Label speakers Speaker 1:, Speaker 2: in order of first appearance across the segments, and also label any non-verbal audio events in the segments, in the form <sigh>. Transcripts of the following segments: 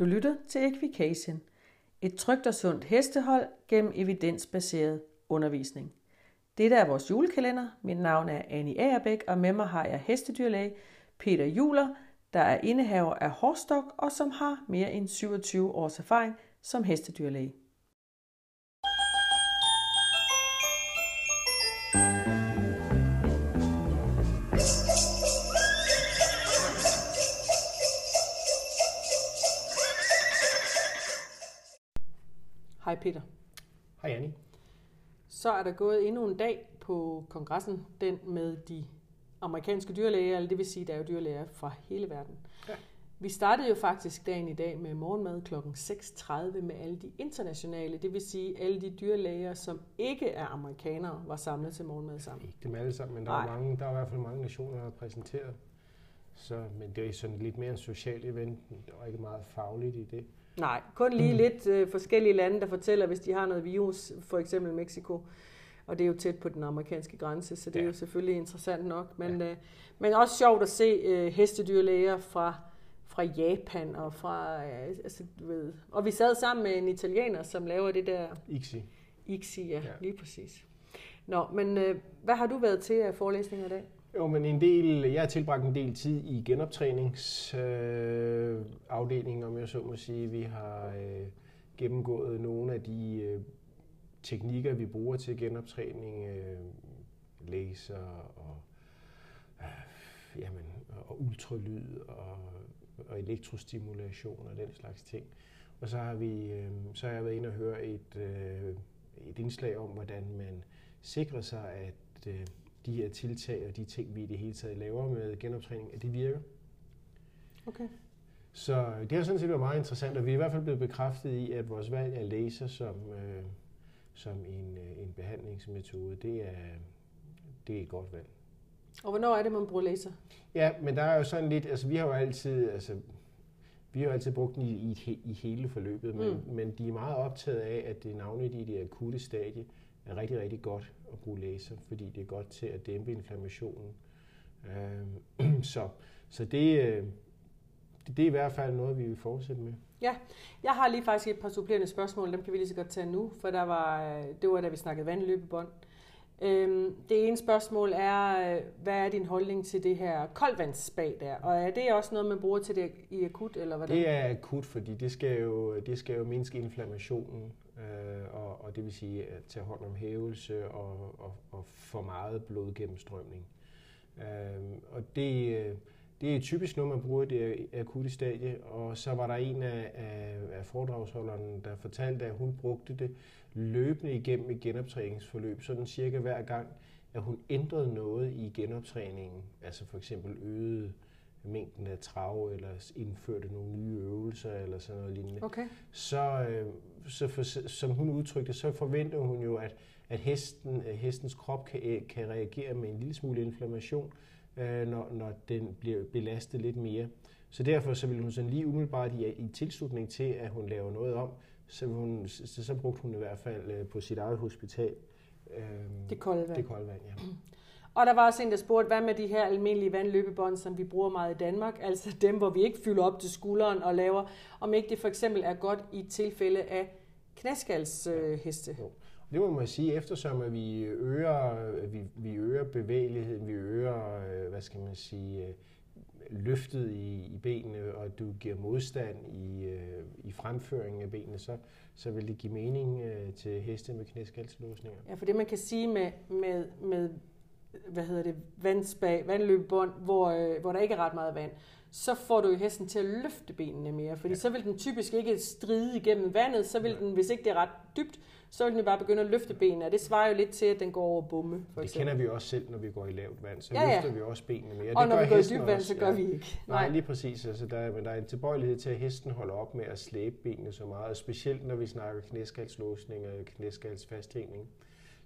Speaker 1: Du lytter til Equication, et trygt og sundt hestehold gennem evidensbaseret undervisning. Dette er vores julekalender. Mit navn er Annie Agerbæk, og med mig har jeg hestedyrlæge Peter Juler, der er indehaver af Horstok og som har mere end 27 års erfaring som hestedyrlæge. Peter.
Speaker 2: Hej Annie.
Speaker 1: Så er der gået endnu en dag på kongressen, den med de amerikanske dyrlæger, eller det vil sige, der er jo dyrlæger fra hele verden.
Speaker 2: Ja.
Speaker 1: Vi startede jo faktisk dagen i dag med morgenmad kl. 6.30 med alle de internationale, det vil sige alle de dyrlæger, som ikke er amerikanere, var samlet til morgenmad sammen.
Speaker 2: Ikke dem alle sammen, men der er,
Speaker 1: Nej.
Speaker 2: mange, der er i hvert fald mange nationer, der er præsenteret. Så, men det er sådan lidt mere en social event. Var ikke meget fagligt i det.
Speaker 1: Nej, kun lige lidt øh, forskellige lande, der fortæller, hvis de har noget virus, for eksempel Mexico. Og det er jo tæt på den amerikanske grænse, så det er
Speaker 2: Ja.
Speaker 1: jo selvfølgelig interessant nok. Men, øh, men også sjovt at se øh, hestedyrlæger fra, fra Japan og fra, øh, altså, du ved. Og vi sad sammen med en italiener, som laver det der
Speaker 2: Ixi.
Speaker 1: ICSI, ja,
Speaker 2: Ja.
Speaker 1: lige præcis. Nå, men øh, hvad har du været til af forelæsninger i dag?
Speaker 2: Jo, men en del, jeg har tilbragt en del tid i genoptræningsafdelingen, øh, afdelingen, om jeg så må sige. Vi har øh, gennemgået nogle af de øh, teknikker, vi bruger til genoptræning. Øh, laser og, øh, jamen, og ultralyd og, og elektrostimulation og den slags ting. Og så har, vi, øh, så har jeg været inde og høre et, øh, et indslag om, hvordan man sikrer sig, at øh, de her tiltag og de ting, vi i det hele taget laver med genoptræning, at det virker.
Speaker 1: Okay.
Speaker 2: Så det har sådan set været meget interessant, og vi er i hvert fald blevet bekræftet i, at vores valg af laser som, øh, som en, øh, en behandlingsmetode, det er, det er et godt valg.
Speaker 1: Og hvornår er det, man bruger laser?
Speaker 2: Ja, men der er jo sådan lidt, altså vi har jo altid, altså vi har jo altid brugt den i, i, i hele forløbet, men, mm. men de er meget optaget af, at det navnet i det akutte stadie er rigtig, rigtig godt at bruge laser, fordi det er godt til at dæmpe inflammationen. Øhm, <clears throat> så så det, øh, det, det er i hvert fald noget, vi vil fortsætte med.
Speaker 1: Ja, Jeg har lige faktisk et par supplerende spørgsmål, dem kan vi lige så godt tage nu, for der var, øh, det var da vi snakkede vandløbebånd. Øhm, det ene spørgsmål er, øh, hvad er din holdning til det her koldvandsspag der? Og er det også noget, man bruger til det i akut, eller hvordan?
Speaker 2: Det er akut, fordi det skal jo, det skal jo mindske inflammationen, øh, og, og det vil sige at tage hånd om hævelse og, og, og for meget blodgennemstrømning. Øh, og det, øh, det er typisk noget, man bruger i det akutte stadie, og så var der en af, af, af foredragsholderne, der fortalte, at hun brugte det løbende igennem et genoptræningsforløb, sådan cirka hver gang, at hun ændrede noget i genoptræningen, altså for eksempel øgede mængden af trav, eller indførte nogle nye øvelser, eller sådan noget lignende,
Speaker 1: Okay.
Speaker 2: så, øh, så for, som hun udtrykte, så forventer hun jo, at, at hesten, hestens krop kan, kan reagere med en lille smule inflammation, øh, når, når den bliver belastet lidt mere. Så derfor så vil hun sådan lige umiddelbart i, i tilslutning til, at hun laver noget om, så, hun, så, så brugte hun i hvert fald øh, på sit eget hospital øh,
Speaker 1: Det kolde vand.
Speaker 2: det kolde vand. Ja. <clears throat>
Speaker 1: Og der var også en, der spurgte, hvad med de her almindelige vandløbebånd, som vi bruger meget i Danmark? Altså dem, hvor vi ikke fylder op til skulderen og laver, om ikke det for eksempel er godt i tilfælde af knæskalsheste.
Speaker 2: Jo. Det må man sige, eftersom at vi øger, vi, vi øger bevægeligheden, vi øger, øh, hvad skal man sige, øh, løftet i, i benene, og du giver modstand i, øh, i fremføringen af benene, så, så vil det give mening til heste med knæskalslåsninger.
Speaker 1: Ja, for det man kan sige med, med, med hvad hedder det, vandspag, vandløbebånd, hvor, øh, hvor der ikke er ret meget vand, så får du jo hesten til at løfte benene mere, fordi ja. så vil den typisk ikke stride igennem vandet, så vil
Speaker 2: Nej.
Speaker 1: den, hvis ikke det er ret dybt, så vil den jo bare begynde at løfte benene, og det svarer jo lidt til, at den går over bomme, for
Speaker 2: Det
Speaker 1: eksempel.
Speaker 2: kender vi også selv, når vi går i lavt vand, så
Speaker 1: Ja, ja.
Speaker 2: løfter vi også benene mere.
Speaker 1: og
Speaker 2: det
Speaker 1: når
Speaker 2: gør
Speaker 1: vi går i dybt vand, så gør vi ikke.
Speaker 2: Nej, lige præcis. Altså, der, er, men der er en tilbøjelighed til, at hesten holder op med at slæbe benene så meget, og specielt når vi snakker knæskalslåsning og knæskalsfasthængning,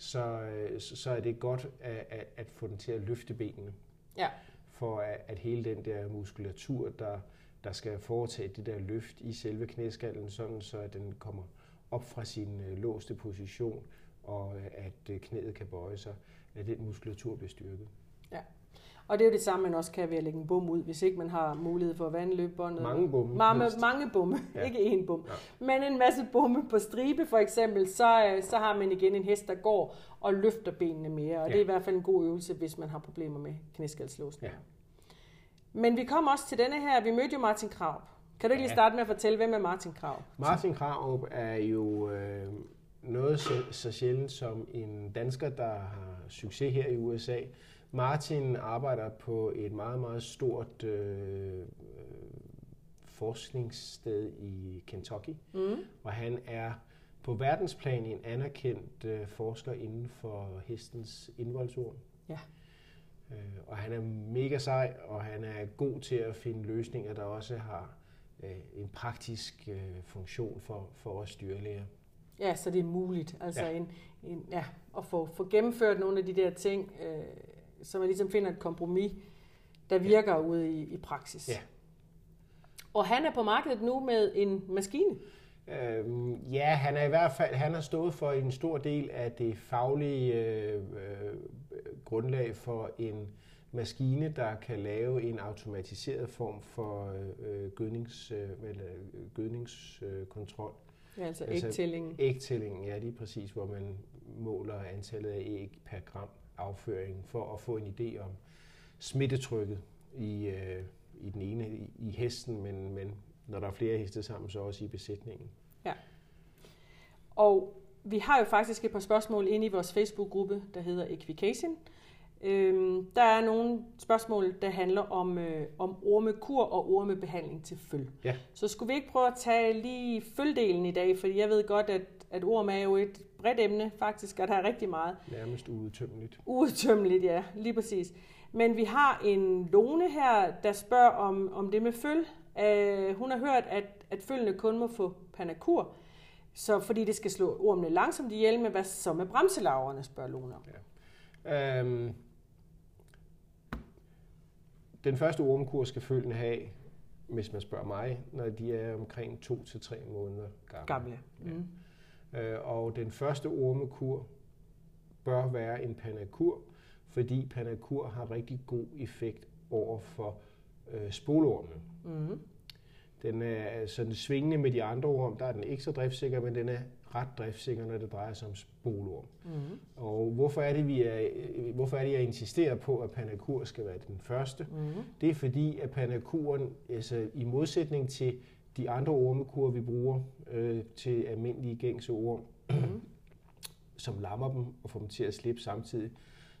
Speaker 2: så, øh, så så er det godt at, at, få den til at løfte benene,
Speaker 1: Ja.
Speaker 2: for at, at hele den der muskulatur, der, der skal foretage det der løft i selve knæskallen, sådan så at den kommer op fra sin øh, låste position, og øh, at knæet kan bøje sig, at den muskulatur bliver styrket.
Speaker 1: Og det er jo det samme, man også kan ved at lægge en bum ud, hvis ikke man har mulighed for at vandløbe båndet.
Speaker 2: Mange bomme.
Speaker 1: Mange,
Speaker 2: helst.
Speaker 1: mange bomme, ja. Ikke én bum.
Speaker 2: Ja.
Speaker 1: Men en masse bomme på stribe for eksempel, så, øh, så har man igen en hest, der går og løfter benene mere. Og ja. Det er i hvert fald en god øvelse, hvis man har problemer med knæskalslåsning.
Speaker 2: Ja.
Speaker 1: Men vi kom også til denne her, vi mødte jo Martin Krav. Kan du ikke lige
Speaker 2: Ja.
Speaker 1: starte med at fortælle, hvem er Martin Krav?
Speaker 2: Martin Krarup er jo øh, noget så, så sjældent som en dansker, der har succes her i USA. Martin arbejder på et meget, meget stort øh, øh, forskningssted i Kentucky,
Speaker 1: Mm.
Speaker 2: og han er på verdensplan en anerkendt øh, forsker inden for hestens indvoldsorm.
Speaker 1: Ja.
Speaker 2: Øh, og han er mega sej, og han er god til at finde løsninger, der også har øh, en praktisk øh, funktion for, for os dyrlæger.
Speaker 1: Ja, så det er muligt. Altså
Speaker 2: Ja.
Speaker 1: en, en, ja, at få, få gennemført nogle af de der ting, øh, så man ligesom finder et kompromis, der virker ja. ude i, i praksis.
Speaker 2: Ja.
Speaker 1: Og han er på markedet nu med en maskine.
Speaker 2: Øhm, ja, han er i hvert fald han har stået for en stor del af det faglige øh, øh, grundlag for en maskine, der kan lave en automatiseret form for øh, gødnings, øh, eller, øh, gødningskontrol.
Speaker 1: Ja, altså,
Speaker 2: Altså,
Speaker 1: ægtællingen.
Speaker 2: Ægtællingen, ja, lige præcis, hvor man måler antallet af æg per gram afføring for at få en idé om smittetrykket i, øh, i den ene, i, i hesten, men, men når der er flere heste sammen, så også i besætningen.
Speaker 1: Og vi har jo faktisk et par spørgsmål inde i vores Facebook-gruppe, der hedder Equication. Øhm, der er nogle spørgsmål, der handler om, øh, om ormekur og ormebehandling til føl.
Speaker 2: Ja.
Speaker 1: Så skulle vi ikke prøve at tage lige føldelen i dag, fordi jeg ved godt, at, at orm er jo et bredt emne faktisk, og der er rigtig meget
Speaker 2: Nærmest uudtømmeligt.
Speaker 1: Udtømmeligt, ja, lige præcis. Men vi har en Lone her, der spørger om, om det med føl. Uh, hun har hørt, at, at følgene kun må få panakur, så fordi det skal slå ormene langsomt ihjel, men hvad så med bremselaverne, spørger Lone om.
Speaker 2: Øhm, den første ormekur skal følgende have, hvis man spørger mig, når de er omkring 2 til tre måneder gamle.
Speaker 1: Gamle.
Speaker 2: Ja.
Speaker 1: Mm.
Speaker 2: Øh, og den første ormekur bør være en panakur, fordi panakur har rigtig god effekt over for øh, spolormene.
Speaker 1: Mm.
Speaker 2: Den er sådan svingende med de andre orm, der er den ikke så driftsikker, men den er ret driftsikker, når det drejer sig om spolorm.
Speaker 1: Mm.
Speaker 2: Og hvorfor er det, vi er, øh, hvorfor er det, jeg insisterer på, at panakur skal være den første?
Speaker 1: Mm.
Speaker 2: Det er fordi, at panakuren, altså i modsætning til de andre ormekurer, vi bruger øh, til almindelige gængse orm,
Speaker 1: Mm.
Speaker 2: som lammer dem og får dem til at slippe samtidig,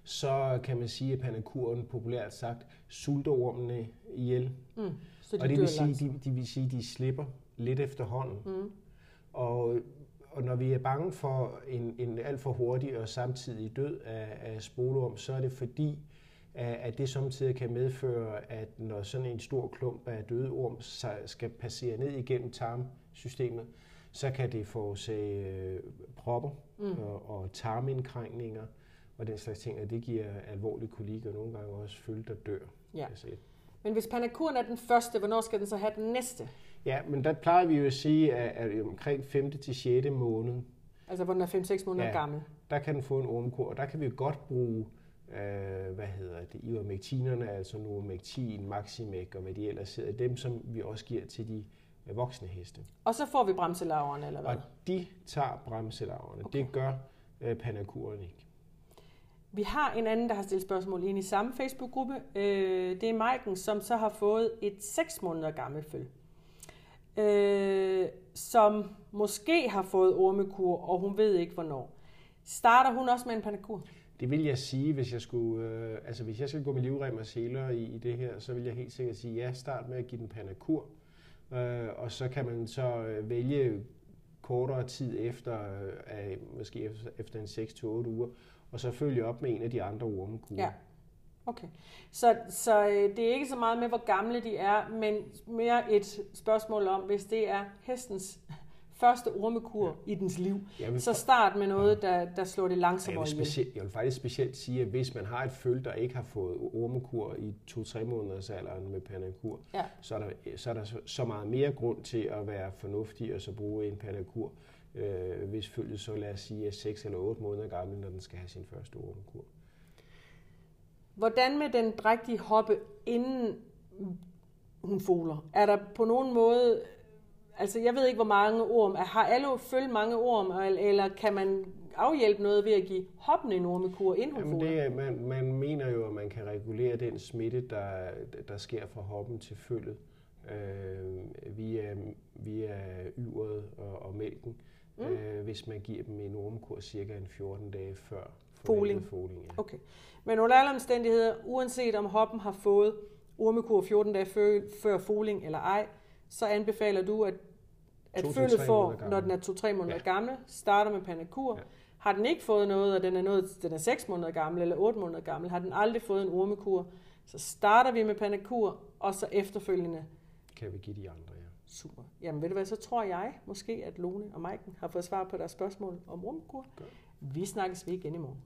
Speaker 2: så kan man sige, at panakuren populært sagt sulter ormene ihjel.
Speaker 1: Mm. Så de
Speaker 2: og det vil, sige,
Speaker 1: langsomt.
Speaker 2: de, de vil sige, at de slipper lidt efterhånden.
Speaker 1: Mm.
Speaker 2: Og, og når vi er bange for en, en alt for hurtig og samtidig død af, af spolorm, så er det fordi, at det samtidig kan medføre, at når sådan en stor klump af døde orm skal passere ned igennem tarmsystemet, så kan det forårsage øh, propper
Speaker 1: Mm.
Speaker 2: og, og tarmindkrængninger og den slags ting, og det giver alvorlig kolik og nogle gange også følge, der dør.
Speaker 1: Ja.
Speaker 2: Altså,
Speaker 1: Men hvis panakuren er den første, hvornår skal den så have den næste?
Speaker 2: ja, men der plejer vi jo at sige, at, at omkring 5. til 6. måned,
Speaker 1: Altså, hvor den er 5-6 måneder
Speaker 2: Ja.
Speaker 1: gammel.
Speaker 2: der kan den få en ormkur, og der kan vi jo godt bruge, øh, hvad hedder det, ivermectinerne, altså Normectin, Maximec og hvad de ellers hedder, dem som vi også giver til de øh, voksne heste.
Speaker 1: Og så får vi bremselaverne, eller hvad?
Speaker 2: Og de tager bremselaverne.
Speaker 1: Okay.
Speaker 2: Det gør øh, panakuren ikke.
Speaker 1: Vi har en anden, der har stillet spørgsmål ind i samme Facebook-gruppe. Øh, det er Maiken, som så har fået et 6 måneder gammelt føl. Øh, som måske har fået ormekur, og hun ved ikke hvornår. Starter hun også med en panakur?
Speaker 2: Det vil jeg sige, hvis jeg skulle, øh, altså hvis jeg skal gå med livrem og seler i, i det her, så vil jeg helt sikkert sige ja, start med at give den panakur. Øh, og så kan man så øh, vælge kortere tid efter, øh, af, måske efter, en 6-8 uger, og så følge op med en af de andre ormekurer.
Speaker 1: Ja. Okay. Så, så øh, det er ikke så meget med, hvor gamle de er, men mere et spørgsmål om, hvis det er hestens første ormekur ja. i dens liv,
Speaker 2: Jeg vil,
Speaker 1: så start med noget, der, der slår det
Speaker 2: jeg,
Speaker 1: langsommere
Speaker 2: vil
Speaker 1: ihjel.
Speaker 2: specielt, jeg vil faktisk specielt sige, at hvis man har et føl, der ikke har fået ormekur i 2-3 måneders alderen med panakur,
Speaker 1: Ja.
Speaker 2: så er der, så, er der så, så meget mere grund til at være fornuftig og så bruge en panakur, øh, hvis følget så lad os sige er 6 eller 8 måneder gammel, når den skal have sin første ormekur.
Speaker 1: Hvordan med den drægtige hoppe, inden hun foler? Er der på nogen måde, altså jeg ved ikke, hvor mange orm, har alle følt mange orm, eller kan man afhjælpe noget ved at give hoppen en ormekur, inden
Speaker 2: det er, man, man mener jo, at man kan regulere den smitte, der, der sker fra hoppen til følget øh, via, via yveret og, og mælken, mm. øh, hvis man giver dem en ormekur cirka en 14 dage før
Speaker 1: foling.
Speaker 2: foling ja.
Speaker 1: Okay. Men under alle omstændigheder, uanset om hoppen har fået ormekur 14 dage før, før foling eller ej, så anbefaler du, at, at følget får, når den er 2-3 måneder ja. gammel, starter med panakur. Ja. Har den ikke fået noget, og den er, noget, den er 6 måneder gammel eller 8 måneder gammel, har den aldrig fået en ormekur, så starter vi med panakur, og så efterfølgende
Speaker 2: kan vi give de andre, ja.
Speaker 1: Super. Jamen ved du hvad, så tror jeg måske, at Lone og Maiken har fået svar på deres spørgsmål om ormekur. Vi snakkes ved igen i morgen.